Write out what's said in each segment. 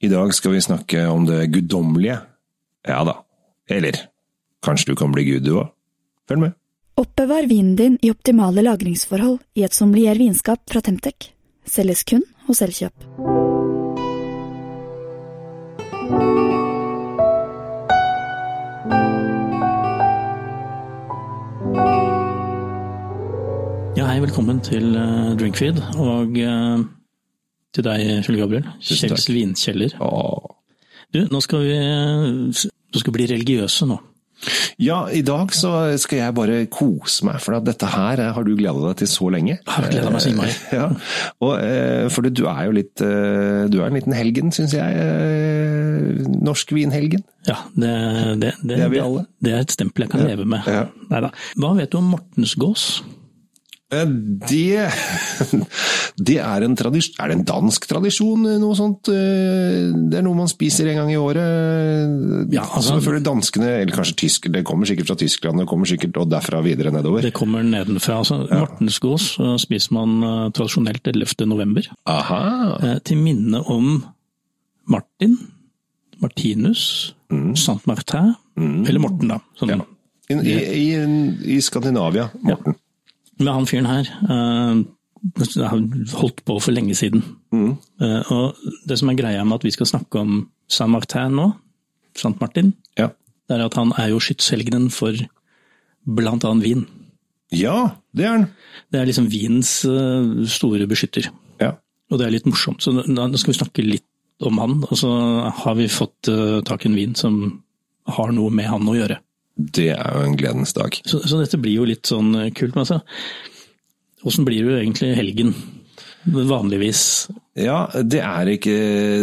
I dag skal vi snakke om det guddommelige. Ja da. Eller kanskje du kan bli gud du òg? Følg med. Oppbevar vinen din i optimale lagringsforhold i et sommelier vinskap fra Temtec. Selges kun hos Elkjøp. Ja, hei, velkommen til uh, Drinkfeed, og uh, til deg, Kjell Gabriel. Tusen takk. Kjells vinkjeller. Du, nå skal vi Du skal bli religiøse nå. Ja, i dag så skal jeg bare kose meg, for dette her har du gleda deg til så lenge. Jeg har gledet meg så innmari. Ja, og, eh, for du er jo litt eh, Du er en liten helgen, syns jeg. eh, Norsk vinhelgen. Ja, det, det, det, Det er vi alle. Det er et stempel jeg kan leve med. Ja. Neida. Hva vet du om Mortensgås? Eh, Det, det er en tradisjon Er det en dansk tradisjon, eh, noe sånt? Eh, Det er noe man spiser en gang i året. Ja, altså- Selvfølgelig danskene, eller kanskje tyskere, det kommer sikkert fra Tyskland, det kommer sikkert og derfra videre nedover. Det kommer nedenfra. Altså, Mortensgås uh, spiser man tradisjonelt 11. november. Aha! Til minne om Martin, Martinus, Saint Martin, eller Morten, da. Sånn, Ja. I, i, i, I Skandinavia, Morten. Men han fyren her det har holdt på for lenge siden. Mm. og det som er greia med at vi skal snakke om Saint Martin nå, Sant Martin, Ja. det er at han er jo skytshelgenen for blant annet vin. ja, det er han. Det er liksom vinens eh, store beskytter. Ja. Og det er litt morsomt, så da da skal vi snakke litt om han. Og så har vi fått eh, tak i en vin som har noe med han å gjøre. Det er jo en gledens dag. Så, så dette blir jo litt sånn eh, kult. Men altså, åssen blir du egentlig helgen? Vanligvis. Ja, det er ikke,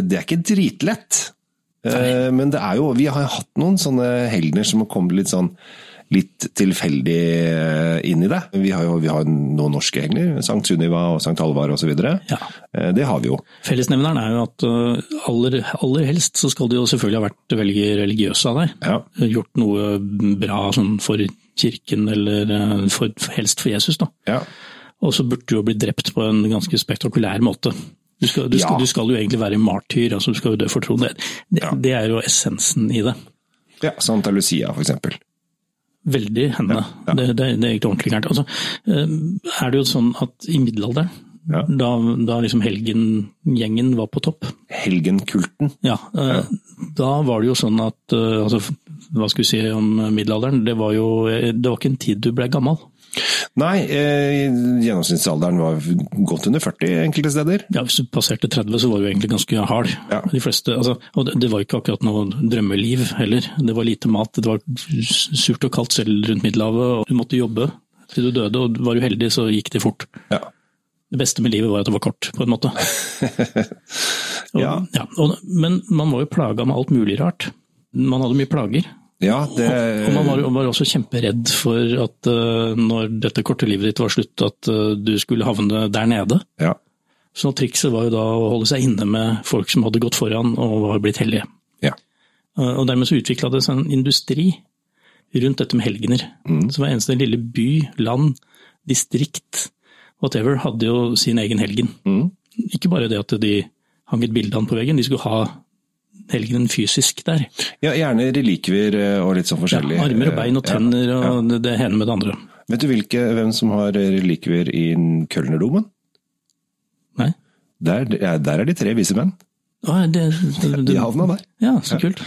det er ikke dritlett. Nei. Men det er jo, vi har hatt noen sånne helgener som har kommet litt sånn litt tilfeldig eh, inn i det. Vi har jo vi har noen norske engler, Sankt Sunniva og Sankt Halvard osv. Ja. Eh, Det har vi jo. Fellesnevneren er jo at eh, aller, aller helst så skal du jo selvfølgelig ha vært veldig religiøs av deg. Ja. Gjort noe bra sånn for kirken, eller for, helst for Jesus, da. Ja. Og så burde du jo bli drept på en ganske spektakulær måte. Du skal, du skal, Ja. du skal jo egentlig være martyr, altså du skal jo dø for troen. Det, det, Ja. det er jo essensen i det. ja Santa Lucia, for eksempel. Veldig henne. Ja, ja. Det, det, det er egentlig ordentlig gærent. Altså, eh, er det jo sånn at i middelalderen, Ja. da, da liksom helgengjengen var på topp, Helgenkulten. ja, eh, da var det jo sånn at eh, altså, Hva skal vi si om middelalderen? Det var jo det var ikke en tid du ble gammel. Nei, eh, gjennomsnittsalderen var godt under 40 enkelte steder. Ja, Hvis du passerte 30, så var du egentlig ganske hard. Ja. De fleste, altså, og det, var ikke akkurat noe drømmeliv heller. Det var lite mat, det var surt og kaldt selv rundt Middelhavet. og Du måtte jobbe til du døde, og var du heldig så gikk det fort. Ja. Det beste med livet var at det var kort, på en måte. Og, Ja. og, men man var jo plaga med alt mulig rart. Man hadde mye plager. Ja, det Og man var, var også kjemperedd for at eh, når dette korte livet ditt var slutt, at eh, du skulle havne der nede. ja. Så trikset var jo da å holde seg inne med folk som hadde gått foran og var blitt hellige. ja. Eh, Og dermed så utvikla det seg en industri rundt dette med helgener. Så hver eneste lille by, land, distrikt, whatever, hadde jo sin egen helgen. Ikke bare det at de hang et bilde han på veggen, de skulle ha helgenen fysisk der. ja gjerne relikvier eh, og litt sånn forskjellig. Ja, armer og bein og Ja. ja. og det, det ene med det andre. Vet du hvilke, hvem som har relikvier i Kølnerdomen? Nei? Der, der er de tre vise menn. Å, det, det, det, De havna der. ja, så kult.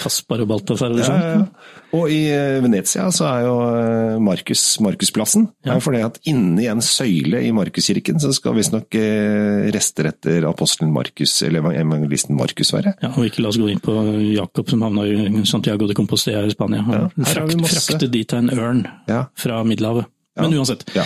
Kaspar og Balthazar og Ja, sånn. ja, ja. Og i eh, Venezia så er jo eh, Markus, Markusplassen. Det er det fordi at inni en søyle i Markuskirken så skal visstnok eh, rester etter apostelen Markus, eller evangelisten Markus være. Ja, og ikke la oss gå inn på Jakob som havna i Santiago de Compostela i Spania. Ja, Frakt, masse. frakte dit en ørn Ja. fra Middelhavet. Men uansett, Ja.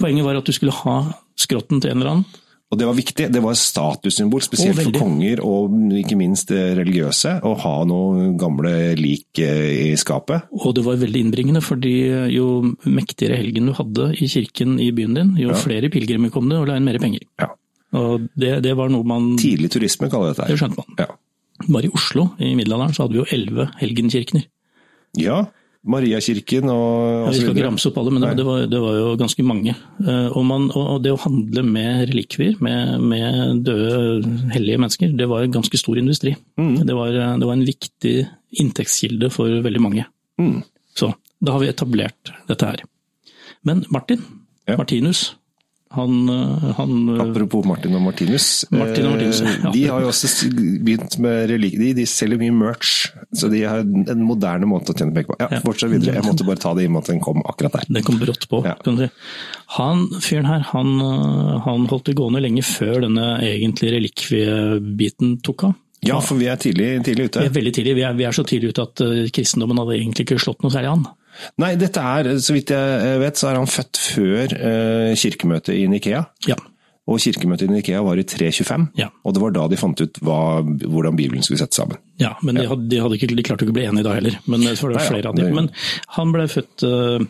poenget var at du skulle ha skrotten til en eller annen. Og det var viktig. Det var et statussymbol, spesielt for konger og ikke minst eh, religiøse, å ha noen gamle lik eh, i skapet. Og det var veldig innbringende, fordi jo mektigere helgen du hadde i kirken i byen din, jo flere pilegrimer kom det og la inn mer penger. Ja. Og det, det var noe man Tidlig turisme kaller dette Det skjønte man. Ja. Bare i Oslo i middelalderen så hadde vi jo elleve helgenkirkener. ja. Mariakirken og Vi skal ikke ramse opp alle, men det, det, var, det var jo ganske mange. Eh, Og, man, og det å handle med relikvier, med, med døde hellige mennesker, det var en ganske stor industri. Mm. Det, var, det var en viktig inntektskilde for veldig mange. Mm. Så da har vi etablert dette her. Men Martin, Ja. Martinus, han, eh, han Apropos Martin og Martinus. Martin og Martinus, eh, ja. De har jo også begynt med relik... De, de selger mye merch, så de har en moderne måte å tjene penger på. Ja, Ja. Fortsett videre. Jeg måtte bare ta det i og med at den kom akkurat der. Den kom brått på. Ja. kan du si. Han fyren her, han, han holdt det gående lenge før denne egentlige relikviebiten tok av. Ja, for vi er tidlig, tidlig ute. Vi er veldig tidlig, vi er, vi er så tidlig ute at kristendommen hadde egentlig ikke slått noe særlig an. Nei, dette er, så vidt jeg vet, så er han født før eh, kirkemøtet i Nikea. Ja, Og kirkemøtet i Nikea var i 325, Ja. og det var da de fant ut hva, hvordan Bibelen skulle settes sammen. ja men De, hadde, de, hadde ikke, de klarte ikke å bli enige da heller. Men, så var det Nei, ja, flere av dem. men han ble født uh,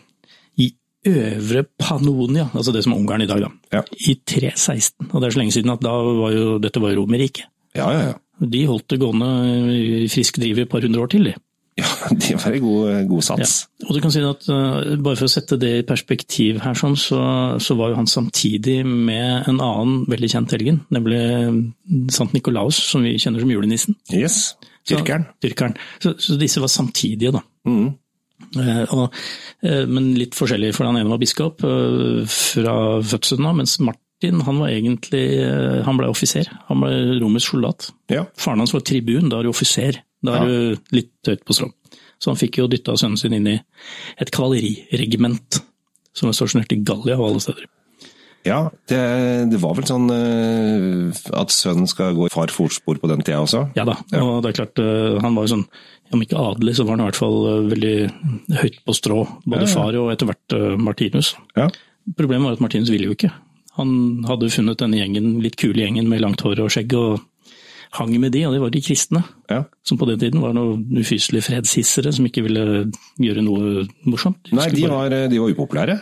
i Øvre Pannonia, altså det som er Ungarn i dag, da. Ja. I 316. Og det er så lenge siden at da var jo, dette var Romerriket. Ja, ja, ja. De holdt det gående i frisk driv i et par hundre år til, de. Ja, det var en god, god Ja. sats. Og du kan si at uh, Bare for å sette det i perspektiv, her, sånn, så, så var jo han samtidig med en annen veldig kjent helgen, nemlig Sankt Nikolaus, som vi kjenner som julenissen. Yes, Så- Tyrkeren. Tyrkeren. Så, så disse var samtidige, da. Mm. Eh, eh, men litt forskjellig, for han ene var biskop eh, fra fødselen av, mens Martin han var egentlig eh, han ble offiser. Han ble romersk soldat. Ja. Faren hans var tribun, da er du offiser. Da er du litt høyt på strå. Så han fikk jo dytta sønnen sin inn i et kavaleriregiment som var stasjonert i Gallia av alle steder. Ja, det, det var vel sånn eh, at sønnen skal gå i far fotspor på den tida også. Ja da, og det er klart, eh, han var jo sånn, om ikke adelig, så var han i hvert fall eh, veldig høyt på strå. Både Ja, ja. far og etter hvert Martinus. Ja. Problemet var at Martinus ville jo ikke. Han hadde funnet denne gjengen, litt kule gjengen med langt hår og skjegg, og hang med de, og det var de kristne. Ja. Som på den tiden var noen ufyselige fredshissere som ikke ville gjøre noe morsomt. Nei, de var, de var upopulære.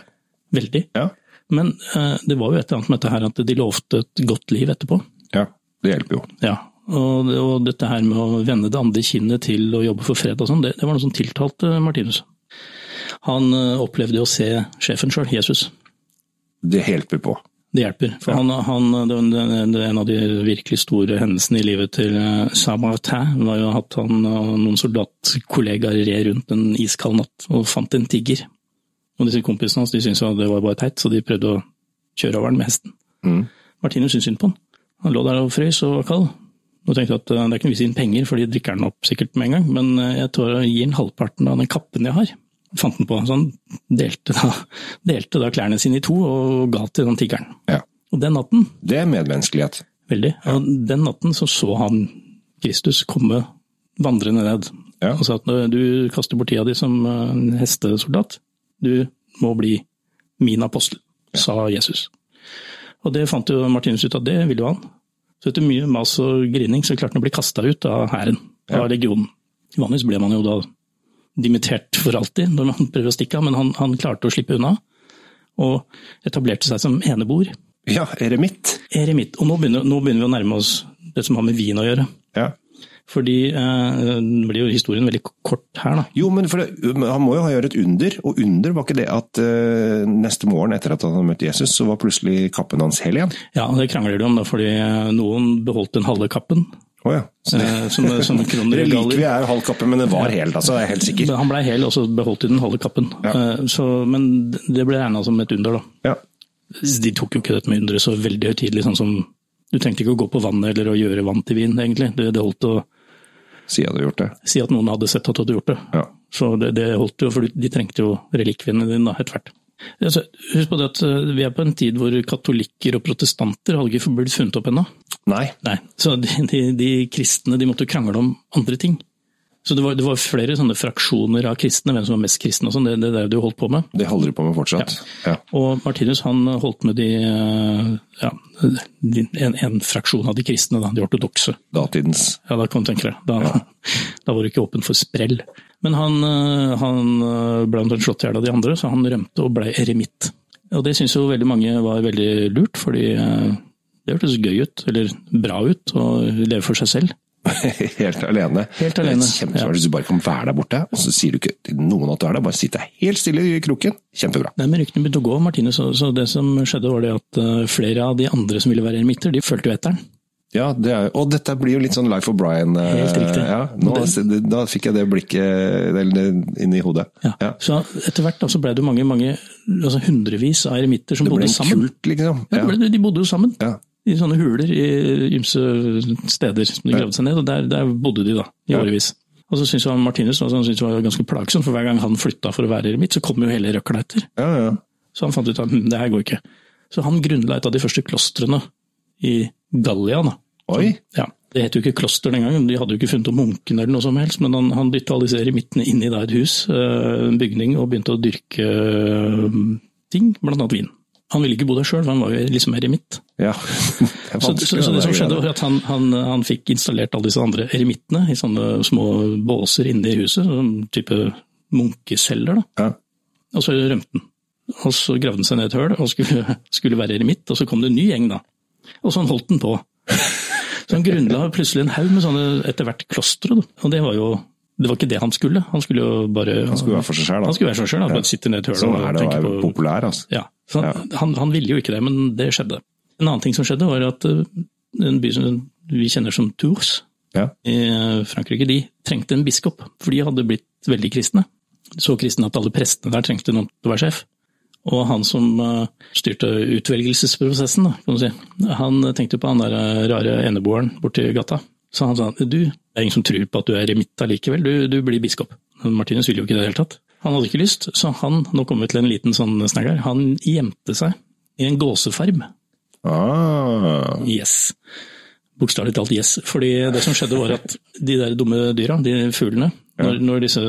Veldig. Ja. Men uh, det var jo et eller annet med dette her at de lovte et godt liv etterpå. ja, det hjelper jo. Ja, og, og dette her med å vende det andre kinnet til å jobbe for fred og sånn, det, det var noe som tiltalte Martinus. Han uh, opplevde å se sjefen sjøl, Jesus. Det hjelper på. Det hjelper. For han, han, det, den, den, en av de virkelig store hendelsene i livet til eh, Saint-Martin var jo at han og noen soldatkollegaer red rundt en iskald natt og fant en tigger. Og disse kompisene hans de syntes jo det var bare teit, så de prøvde å kjøre over den med hesten. Mm. Martinus syntes synd på han. Han lå der og frøs og var kald. Og tenkte at eh, det er ikke noe vits i penger, for de drikker den opp sikkert med en gang, men eh, jeg tør å gi den halvparten av den kappen jeg har. Fant den på, så han delte da, delte da klærne sine i to og ga til den tiggeren. Ja. Og den natten, Det er medmenneskelighet. veldig, og den natten så så han Kristus komme vandrende ned. Ja. Og sa at du kaster bort tida di som eh, en hestesoldat, du må bli min apostel, sa Jesus. Og det fant jo Martinus ut at det ville jo han. Så etter mye mas og grining så klarte han å bli kasta ut av hæren, av legionen. Vanligvis ble man jo da dimittert for alltid når man prøver å stikke av, men han, han klarte å slippe unna. Og etablerte seg som eneboer. Ja, eremitt. Eremitt. Og nå begynner, nå begynner vi å nærme oss det som har med vin å gjøre. Ja. Fordi eh, nå blir jo historien veldig kort her, da. Jo, men det, han må jo ha gjort et under, og under var ikke det at eh, neste morgen etter at han hadde møtt Jesus, så var plutselig kappen hans hel igjen? Ja, det krangler de om, da, fordi eh, noen beholdt den halve kappen. Å ja. Det, eh, som, som kroner relikvie er halv kappe, men den var hel, altså, jeg er helt sikker. Han blei hel, og så beholdt de den halve kappen. Ja. Eh, Så, men det ble regna som et under, da. Ja. De tok jo ikke dette med underet så veldig høytidelig, sånn som Du trengte ikke å gå på vannet eller å gjøre vann til vin, egentlig. Det, det holdt å Si det. si at noen hadde sett at du hadde gjort det. Ja. Så det, det holdt jo, for de trengte jo relikviene dine da, etter hvert. Altså, husk på det at eh, vi er på en tid hvor katolikker og protestanter hadde ikke blitt funnet opp ennå. Nei. Nei, så de, de, de kristne de måtte krangle om andre ting. Så det var, det var flere sånne fraksjoner av kristne, hvem som var mest kristne og sånn, det, det er det du holdt på med. Det holder de på med fortsatt. Ja. Og Martinus han holdt med de, eh, ja, de en, en fraksjon av de kristne, da, de ortodokse. Datidens. Ja, da kan du tenke deg. Da, da var du ikke åpen for sprell. Men han, eh, han eh, ble omtrent slått i hjel av de andre, så han rømte og ble eremitt. Og det syns jo veldig mange var veldig lurt, fordi det hørtes gøy ut, eller bra ut, å leve for seg selv. helt alene. Helt alene, Det er Kjempesmart hvis du bare kan være der borte, og så sier du ikke til noen at du er der, bare sitter helt stille i kroken. Kjempebra. Nei, men ryktene begynte å gå, Martine, så, så det som skjedde var det at eh, flere av de andre som ville være eremitter, de fulgte jo etter den. Ja, det er, og dette blir jo litt sånn Life of Brian. eh, Helt riktig. Ja, nå, da fikk jeg det blikket inn i hodet. Ja. Ja. Så etter hvert så ble det mange, mange, altså hundrevis av eremitter som bodde sammen. Det ble en kult, liksom. Ja, det de bodde jo sammen. Ja. I sånne huler i ymse steder som de gravde seg ned, og der, der bodde de da, i Ja. årevis. Og så syntes han Martinus altså, han syntes det var ganske plagsomt, for hver gang han flytta for å være eremitt, så kom jo hele røkla etter. Ja, ja. Så han fant ut at hm, det her går ikke. Så han grunnla et av de første klostrene i Gallia. da. Oi! Ja, Det het jo ikke kloster den gangen, de hadde jo ikke funnet opp munkene eller noe som helst, men han, han dytta alle disse eremittene inn i da et hus, eh, en bygning, og begynte å dyrke eh, ting, blant annet vin. Han ville ikke bo der sjøl, han var jo liksom eremitt. Ja. Så, så, så det som skjedde, var at han, han, han fikk installert alle disse andre eremittene i sånne små båser inne i huset, sånn type munkeceller. da. Ja. Og så rømte han. Og så gravde han seg ned et høl og skulle, skulle være eremitt, og så kom det en ny gjeng, da. Og sånn holdt han på. Så han grunnla plutselig en haug med sånne etter hvert klostre, og det var jo det var ikke det han skulle. Han skulle jo bare Han skulle være for seg selv, da. Han skulle være for seg selv, da. bare sitte ned i et høl Sånn og er det å tenke være på populær, altså. ja, så Han, han ville jo ikke det, men det skjedde. En annen ting som skjedde, var at eh, en by som vi kjenner som Tours Ja. i eh, Frankrike, de trengte en biskop, for de hadde blitt veldig kristne. Så kristne at alle prestene der trengte noen til å være sjef. Og han som eh, styrte utvelgelsesprosessen, da, kan du si, han tenkte på han der rare eneboeren borti gata. Så han sa du, det er ingen som tror på at du er remitta allikevel, du, du blir biskop. Men Martinus ville jo ikke det i det hele tatt. Han hadde ikke lyst, så han, nå kommer vi til en liten sånn her, han gjemte seg i en gåsefarm. Ah. Yes. Bokstavelig talt yes. Fordi det som skjedde var at de der dumme dyra, de fuglene, når, når disse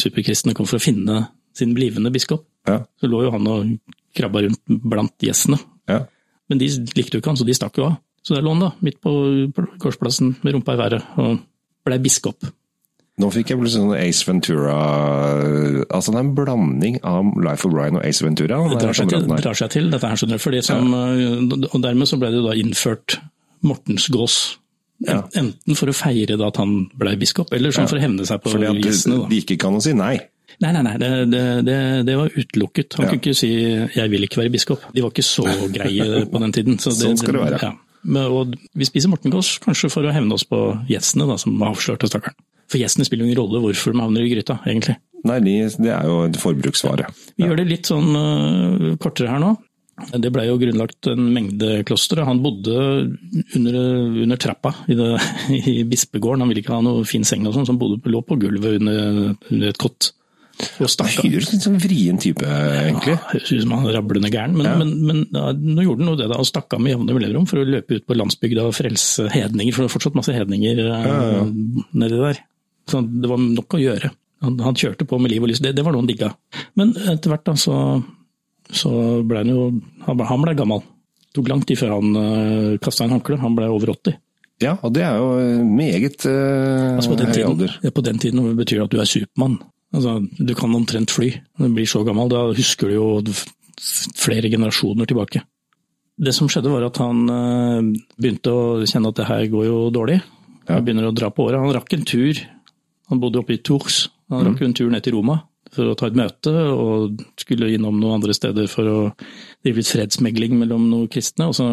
superkristne kom for å finne sin blivende biskop, Ja. så lå jo han og krabba rundt blant gjessene. ja. Men de likte jo ikke han, så de stakk jo av. Så der lå han da, midt på korsplassen med rumpa i været, og blei biskop. Nå fikk jeg plutselig sånn Ace Ventura Altså det er en blanding av Life of Ryan og Ace Ventura. Det drar seg, til, drar seg til, dette her, skjønner du. For det som, Og dermed så ble det da innført Mortensgås. Ja. Enten for å feire at han ble biskop, eller sånn for å hevne seg på Fordi at gjestene. Fordi de ikke kan å si nei. Nei, nei, nei, det, det, det, det var utelukket. Han Ja. kunne ikke si 'jeg vil ikke være biskop'. De var ikke så greie på den tiden. Så Sånn skal det være. Ja. Men, og vi spiser mortengås kanskje for å hevne oss på gjestene, da, som avslørte stakkaren. For gjestene spiller jo ingen rolle hvorfor de havner i gryta, egentlig. Nei, de, det er jo et forbruksvare. Vi gjør det litt sånn uh, kortere her nå. Det blei jo grunnlagt en mengde klostre. Han bodde under, under trappa i, det, i bispegården. Han ville ikke ha noe fin seng og sånn, så han bodde, lå på gulvet under, under et kott. Og stakk. Høres litt sånn vrien type, egentlig. Ja, Høres ut som han rablende gæren, men, Ja. men, men ja, nå gjorde han jo det da, og stakk av med jevne mellomrom for å løpe ut på landsbygda og frelse hedninger, for det var fortsatt masse hedninger ja, nedi der. Så det var nok å gjøre. Han, han kjørte på med liv og lyst, det, det var noe han digga. Men etter hvert da, så, så ble han jo Han ble, han ble gammel. Det tok lang tid før han uh, kasta en håndkle, han ble over 80. Ja, og det er jo meget uh, Altså på, den høy tiden, alder. ja, på den tiden betyr det at du er Supermann. Altså, du kan omtrent fly. Når du blir så gammel, da husker du jo flere generasjoner tilbake. Det som skjedde var at han uh, begynte å kjenne at det her går jo dårlig. Ja. Han begynner å dra på året. Han rakk en tur. Han bodde oppe i Tours. Han rakk en tur ned til Roma for å ta et møte, og skulle innom noen andre steder for å drive litt fredsmegling mellom noen kristne. Og så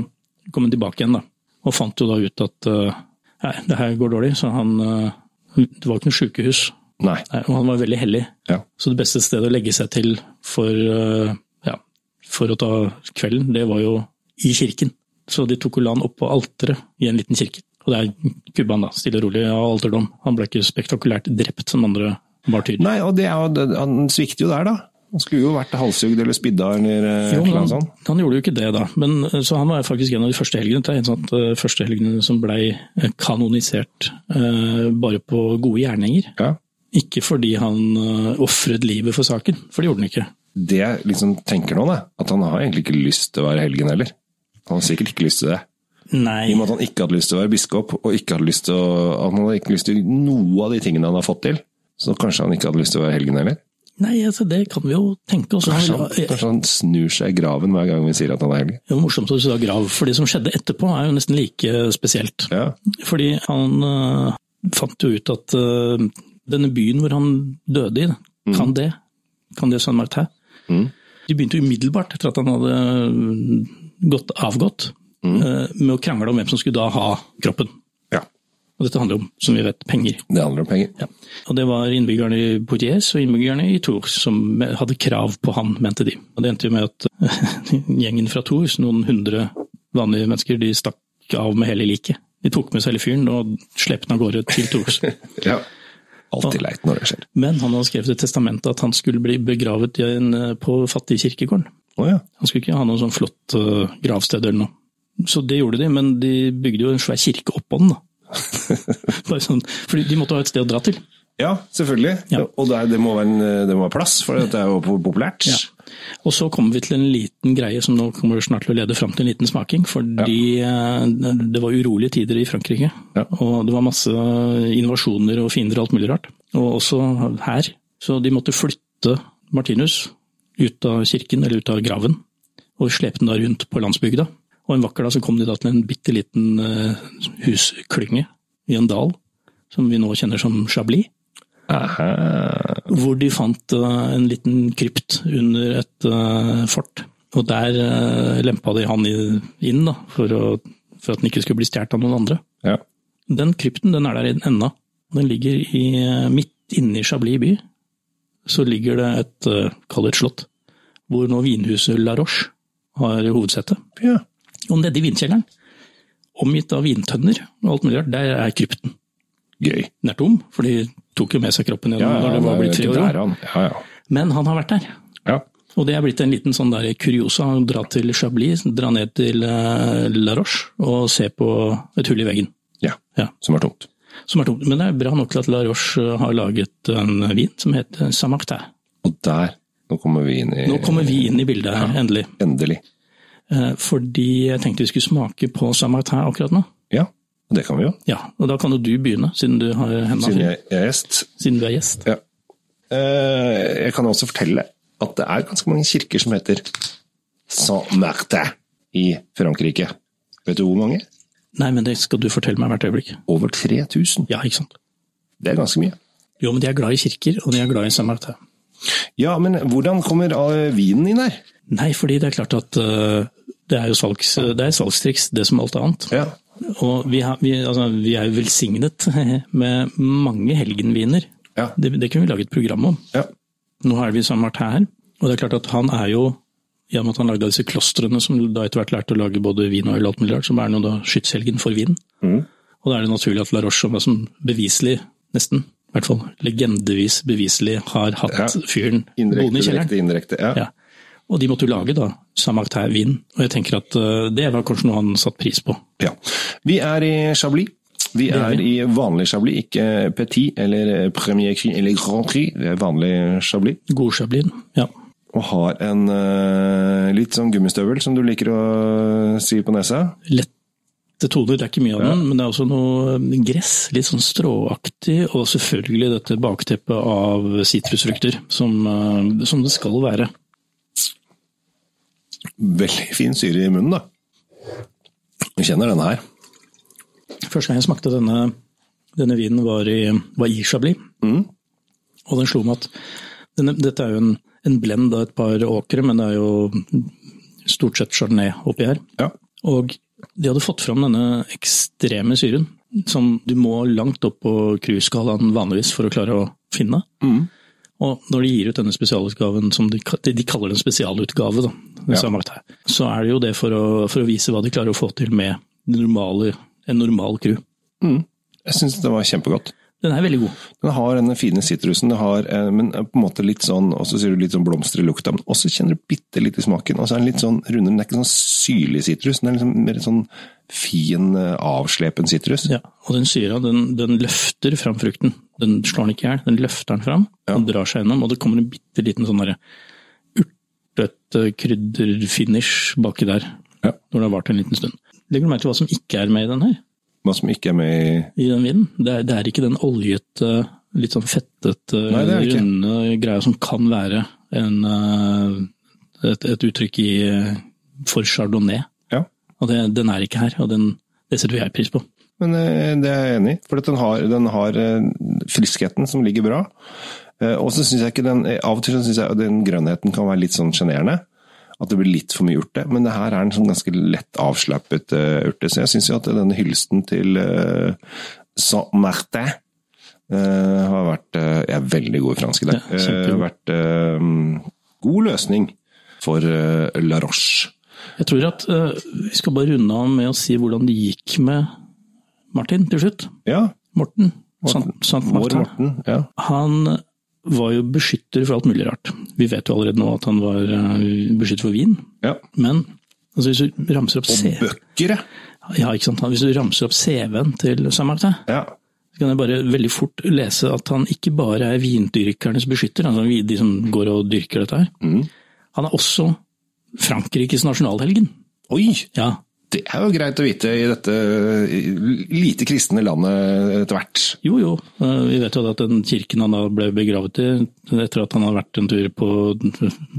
kom han tilbake igjen, da. Og fant jo da ut at eh, nei, det her går dårlig. Så han eh, Det var ikke noe sykehus. Nei. Nei, og han var veldig hellig. Ja. Så det beste stedet å legge seg til for, eh, ja, for å ta kvelden, det var jo i kirken. Så de tok og la han opp på alteret i en liten kirke. Og det er Kubban, da, stille og rolig av alderdom. Han ble ikke spektakulært drept som andre martyrer. Nei, og det er han svikter jo der, da. Han skulle jo vært halshugd eller spidda eller eh, Jo, noe sånt. han gjorde jo ikke det, da. Men, eh, så han var faktisk en av de første helgene. Det er en sånn eh, første helgene som blei kanonisert eh, bare på gode gjerninger. Ja. Ikke fordi han uh, ofret livet for saken, for det gjorde han ikke. Det jeg liksom tenker nå, da, at han har egentlig ikke lyst til å være helgen heller. Han har sikkert ikke lyst til det. Nei, I og med at han ikke hadde lyst til å være biskop, og ikke hadde lyst til å, han hadde ikke lyst til noe av de tingene han har fått til. Så kanskje han ikke hadde lyst til å være helgen heller. Nei, altså, det kan vi jo tenke oss. Kanskje han, kanskje han snur seg i graven hver gang vi sier at han er helgen? Det er morsomt at du sa grav, for det som skjedde etterpå er jo nesten like spesielt. Ja. Fordi han uh, fant jo ut at uh, denne byen hvor han døde i, kan det, kan det San Martin. Mm. De begynte umiddelbart, etter at han hadde øh, gått avgått, øh, med å krangle om hvem som skulle da ha kroppen. ja. Og dette handler om, som vi vet, penger. Det handler om penger. Ja. Og det var innbyggerne i Poitiers og innbyggerne i Tours som hadde krav på han, mente de. Og det endte jo med at gjengen fra Tours, noen hundre vanlige mennesker, de stakk av med hele liket. De tok med seg hele fyren og slepte den av gårde til Tours. Ja. Alltid leit når det skjer. Men han hadde skrevet et testament at han skulle bli begravet en, på fattigkirkegården. Å ja. Han skulle ikke ha noe sånn flott uh, gravsted eller noe. Så det gjorde de, men de bygde jo en svær kirke oppå den. Bare sånn, fordi de måtte ha et sted å dra til. Ja, selvfølgelig. Ja. Og det, er- det, må være en, det må være plass, for det er jo populært. Ja. Og så kommer vi til en liten greie som nå kommer snart til å lede fram til en liten smaking. Fordi ja. det var urolige tider i Frankrike. Og det var masse invasjoner og fiender og alt mulig rart. Og også her. Så de måtte flytte Martinus ut av kirken, eller ut av graven. Og slepe den da rundt på landsbygda. Og en vakker dag så kom de da til en bitte liten eh, husklynge i en dal. Som vi nå kjenner som Chablis. Aha. Hvor de fant eh, en liten krypt under et eh, fort. Og der lempa de han inn, da, for, å, for at den ikke skulle bli stjålet av noen andre. Ja. Den krypten den er der ennå. Den ligger i, midt inne i Chablis by. Så ligger det et, kall det et slott, hvor nå vinhuset La Roche har hovedsete. ja. Og nede i vinkjelleren, omgitt av vintønner og alt mulig rart, der er krypten. Gøy. Den er tom, for de tok jo med seg kroppen igjen Ja, når det var blitt tre år. Ja, ja. Men han har vært der. ja. Og det er blitt en liten sånn der kuriosa dra til Chablis, dra ned til eh, La Roche og se på et hull i veggen. ja. Ja, Som er tomt. som er tomt. Men det er bra nok til at La Roche eh, har laget en vin som heter Saint-Martin. Og der Nå kommer vi inn i Nå kommer vi inn i bildet her, endelig. Endelig. Eh, Fordi jeg tenkte vi skulle smake på Saint-Martin akkurat nå. Ja. Det kan vi jo. Ja, og da kan jo du begynne, siden du har hendene Siden jeg er gjest. Siden du er gjest. Ja. Eh, Jeg kan også fortelle at det er ganske mange kirker som heter Saint-Martin i Frankrike. Vet du hvor mange? Nei, men det skal du fortelle meg hvert øyeblikk. Over 3000. Ja, ikke sant? Det er ganske mye. Jo, men de er glad i kirker, og de er glad i Saint-Martin. Ja, men hvordan kommer eh, vinen inn her? Nei, fordi det er klart at eh, det er jo salgs, det er salgstriks, det som alt annet. Ja. Og vi, har, vi, altså, vi er jo velsignet med mange helgenviner. Ja. Det, det kunne vi lage et program om. ja. Nå er vi sammen Martin her, og det er klart at han er jo i og med at han lagde disse klostrene som da etter hvert lærte å lage både vin og øl, alt mulig rart, som er nå da skytshelgen for vin. Mm. Og da er det naturlig at La Roche, som er som beviselig, nesten, i hvert fall legendevis beviselig, har hatt Ja. fyren boende i kjelleren. Indirekte, indirekte. Ja. Ja. Og de måtte jo lage da Saint-Martin-vin, og jeg tenker at eh, det var kanskje noe han satte pris på. Ja. Vi er i Chablis. Vi er i vanlig Chablis, ikke Petit eller Premier Cri eller Grand Prix. Det er vanlig Chablis. God Chablis, ja. Og har en eh, litt sånn gummistøvel, som du liker å si på nesa. Lette toner, det er ikke mye av den, men det er også noe eh, gress, litt sånn stråaktig, og selvfølgelig dette bakteppet av sitrusfrukter, som, eh, som det skal være. Veldig fin syre i munnen, da. Du kjenner denne her. Første gang jeg smakte denne, denne vinen var i, var i Chablis, Mm. og den slo meg at denne, dette er jo en, en blend av et par åkre, men det er jo stort sett chardonnay oppi her. Ja. Og de hadde fått fram denne ekstreme syren, som du må langt opp på cruiseskalaen vanligvis for å klare å finne. Mm. Og når de gir ut denne spesialutgaven, som de, de kaller det en spesialutgave, da, Ja. Så er det jo det for å, for å vise hva de klarer å få til med normale, en normal crew. Mm. Jeg syns det var kjempegodt. Den er veldig god. Den har denne fine sitrusen, det har, eh, men på en måte litt sånn, og så sier du litt sånn blomster i lukta, men også kjenner du bitte litt i smaken. Og så er den litt sånn rundere, den er ikke sånn syrlig sitrus, den er liksom mer sånn fin, eh, avslepen sitrus. Ja, og den syra den, den løfter fram frukten. Den slår den ikke i hjel, den løfter den fram Ja. og drar seg gjennom. Og det kommer en bitte liten sånn urtete krydderfinish baki der, Ja. når det har vart en liten stund. Legger du merke til hva som ikke er med i den her? Hva som ikke er med i I den vinen? Det er, det er ikke den oljete litt sånn fettete, runde greia som kan være en, eh, et, et uttrykk i, eh, for chardonnay. Ja. Og det, den er ikke her, og den, det setter jeg pris på. Men eh, det er jeg enig i, for den har, den har eh, friskheten som ligger bra. Eh, Og så syns jeg ikke den Av og til syns jeg den grønnheten kan være litt sånn sjenerende. At det blir litt for mye urte. Men det her er en sånn ganske lett avslappet urte. Så jeg syns jo at denne hylsten til Saint-Martin har vært Jeg er veldig god i fransk i dag. Ja, vært god løsning for La Roche. Jeg tror at vi skal bare runde av med å si hvordan det gikk med Martin til slutt. Ja. Morten. Morten. Sant, sant Martin. Morten. Ja. Han var jo beskytter for alt mulig rart. Vi vet jo allerede nå at han var eh, beskytter for vin. ja. Men altså, hvis du ramser opp Og C bøker, ja. ja, ikke sant? Hvis du ramser opp CV-en til Saint-Martin, ja. så kan jeg bare veldig fort lese at han ikke bare er vindyrkernes beskytter, altså de som går og dyrker dette her. Mm. Han er også Frankrikes nasjonalhelgen. Oi! Ja, Det er jo greit å vite i dette lite kristne landet etter hvert. Jo, jo. Eh, Vi vet jo at den kirken han da ble begravet i, etter at han hadde vært en tur på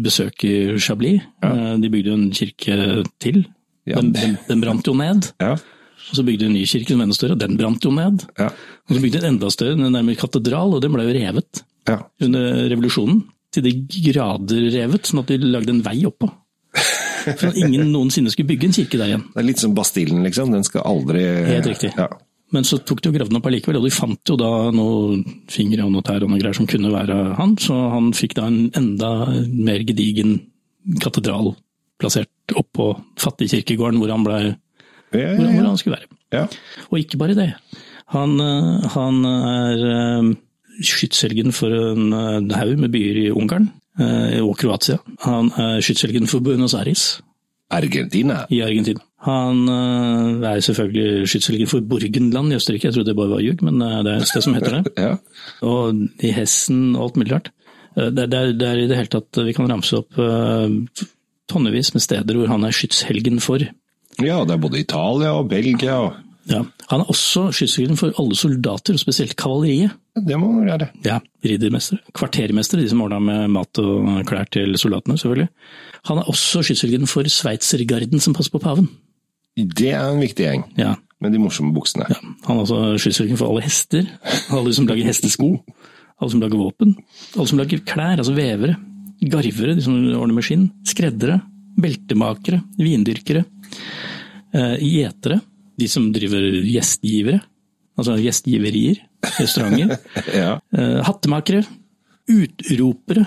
besøk i Chablis ja. De bygde jo en kirke til. Ja, Den, den, den brant jo ned. Ja. Og så bygde de en ny kirke som enda større, og den brant jo ned. Ja. Og så bygde de en enda større, en nærmere katedral, og den ble jo revet ja. under revolusjonen. Til de grader revet, sånn at de lagde en vei oppå. For at ingen noensinne skulle bygge en kirke der igjen. Det er litt som Bastillen, liksom. Den skal aldri Helt riktig. Ja. Men så tok de og gravde den opp allikevel, og de fant jo da noen fingre og noe tær og noe greier som kunne være han, så han fikk da en enda mer gedigen katedral plassert oppå fattigkirkegården hvor han, ble, Ja, hvor, ja, hvor han skulle være. ja. Og ikke bare det. Han, eh, han er eh, skytshelgen for en eh, haug med byer i Ungarn og Kroatia. Han er skytshelgen for Buenos Aires Argentina. i Argentina. Han eh, er selvfølgelig skytshelgen for Burgenland i Østerrike. Jeg trodde det bare var ljug, men eh, det er et sted som heter det. Ja. Og i Hessen og alt mulig rart. Eh, Det, er- det er i det hele tatt Vi kan ramse opp eh, tonnevis med steder hvor han er skytshelgen for. ja, det er både Italia og Belgia. og Ja. Han er også skytshelgen for alle soldater, og spesielt kavaleriet. Det må han være. Ja, riddermestere. Kvartermestere, de som ordna med mat og klær til soldatene, selvfølgelig. Han er også skytshelgen for sveitsergarden som passer på paven. Det er en viktig gjeng, Ja, med de morsomme buksene. ja. Han er også skytshelgen for alle hester, alle som lager hestesko, alle som lager våpen, alle som lager klær, altså vevere, garvere, de som ordner med skinn, skreddere, beltemakere, vindyrkere, eh, gjetere, de som driver gjestgivere, altså gjestgiverier, restauranter, Ja. eh, hattemakere, utropere,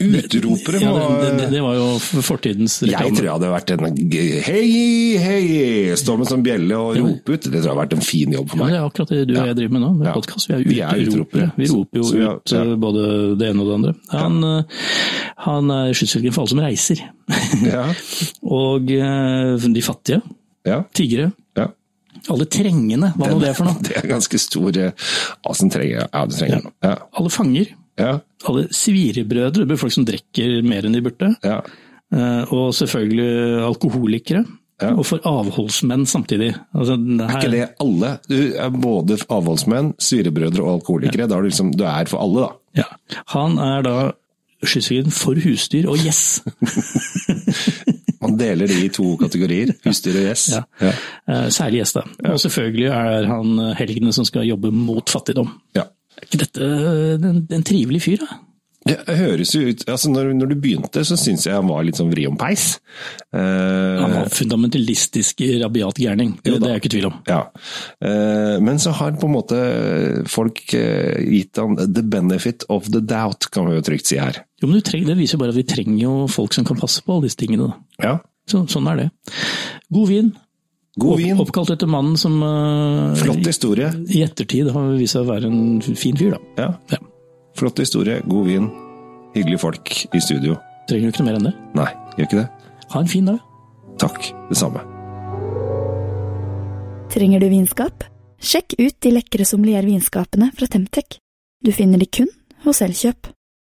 Utropere Ja, det, det, det var jo fortidens Jeg tror jeg hadde vært en Hei, hei! Stå med sånn bjelle og rope ut. Det tror jeg hadde vært en fin jobb for Ja, meg. det er akkurat det du og jeg driver med nå, med Ja. podcast. Vi er er utropere. Vi roper jo Så- så ut ja. eh, både det ene og det andre. Han, eh, han er skytshelgen for alle som reiser. Ja. og de fattige, ja. tiggere, ja. alle trengende, hva nå det for noe? Det er ganske stor eh, Ja, som trenger Ja, det trenger noe. Ja. Alle fanger, Ja. alle svirebrødre, det blir folk som drikker mer enn de burde. ja. Eh, Og selvfølgelig alkoholikere. Ja. Og for avholdsmenn samtidig. Altså, det Er ikke det alle? Du er både avholdsmenn, svirebrødre og alkoholikere. Da er du liksom Du er for alle, da. Ja. Han er da skytshelgen for husdyr og gjess. Man deler de i to kategorier. Husdyr og gjess. Ja. Ja. Eh, Særlig gjess, da. Og selvfølgelig er han eh, helgene som skal jobbe mot fattigdom. Ja. Er ikke dette en, en trivelig fyr, da? Det høres jo ut altså når, når du begynte, så syns jeg han var litt sånn vri om peis. Uh, Han var fundamentalistisk rabiat gærning, det, det er jeg ikke tvil om. Ja. Uh, Men så har på en måte folk uh, gitt han the benefit of the doubt, kan vi jo trygt si her. Jo, men du trenger, Det viser jo bare at vi trenger jo folk som kan passe på alle disse tingene. Da. Ja. Så, sånn er det. God vin. God vin, Opp, oppkalt etter mannen som flott historie. i ettertid har vist seg å være en fin fyr, da. Ja. Ja. Flott historie, god vin, hyggelige folk i studio. Trenger du ikke noe mer enn det. Nei, gjør ikke det? Ha en fin dag. Takk, det samme. Trenger du vinskap? Sjekk ut de lekre sommeliervinskapene fra Temtec. Du finner de kun hos Elkjøp.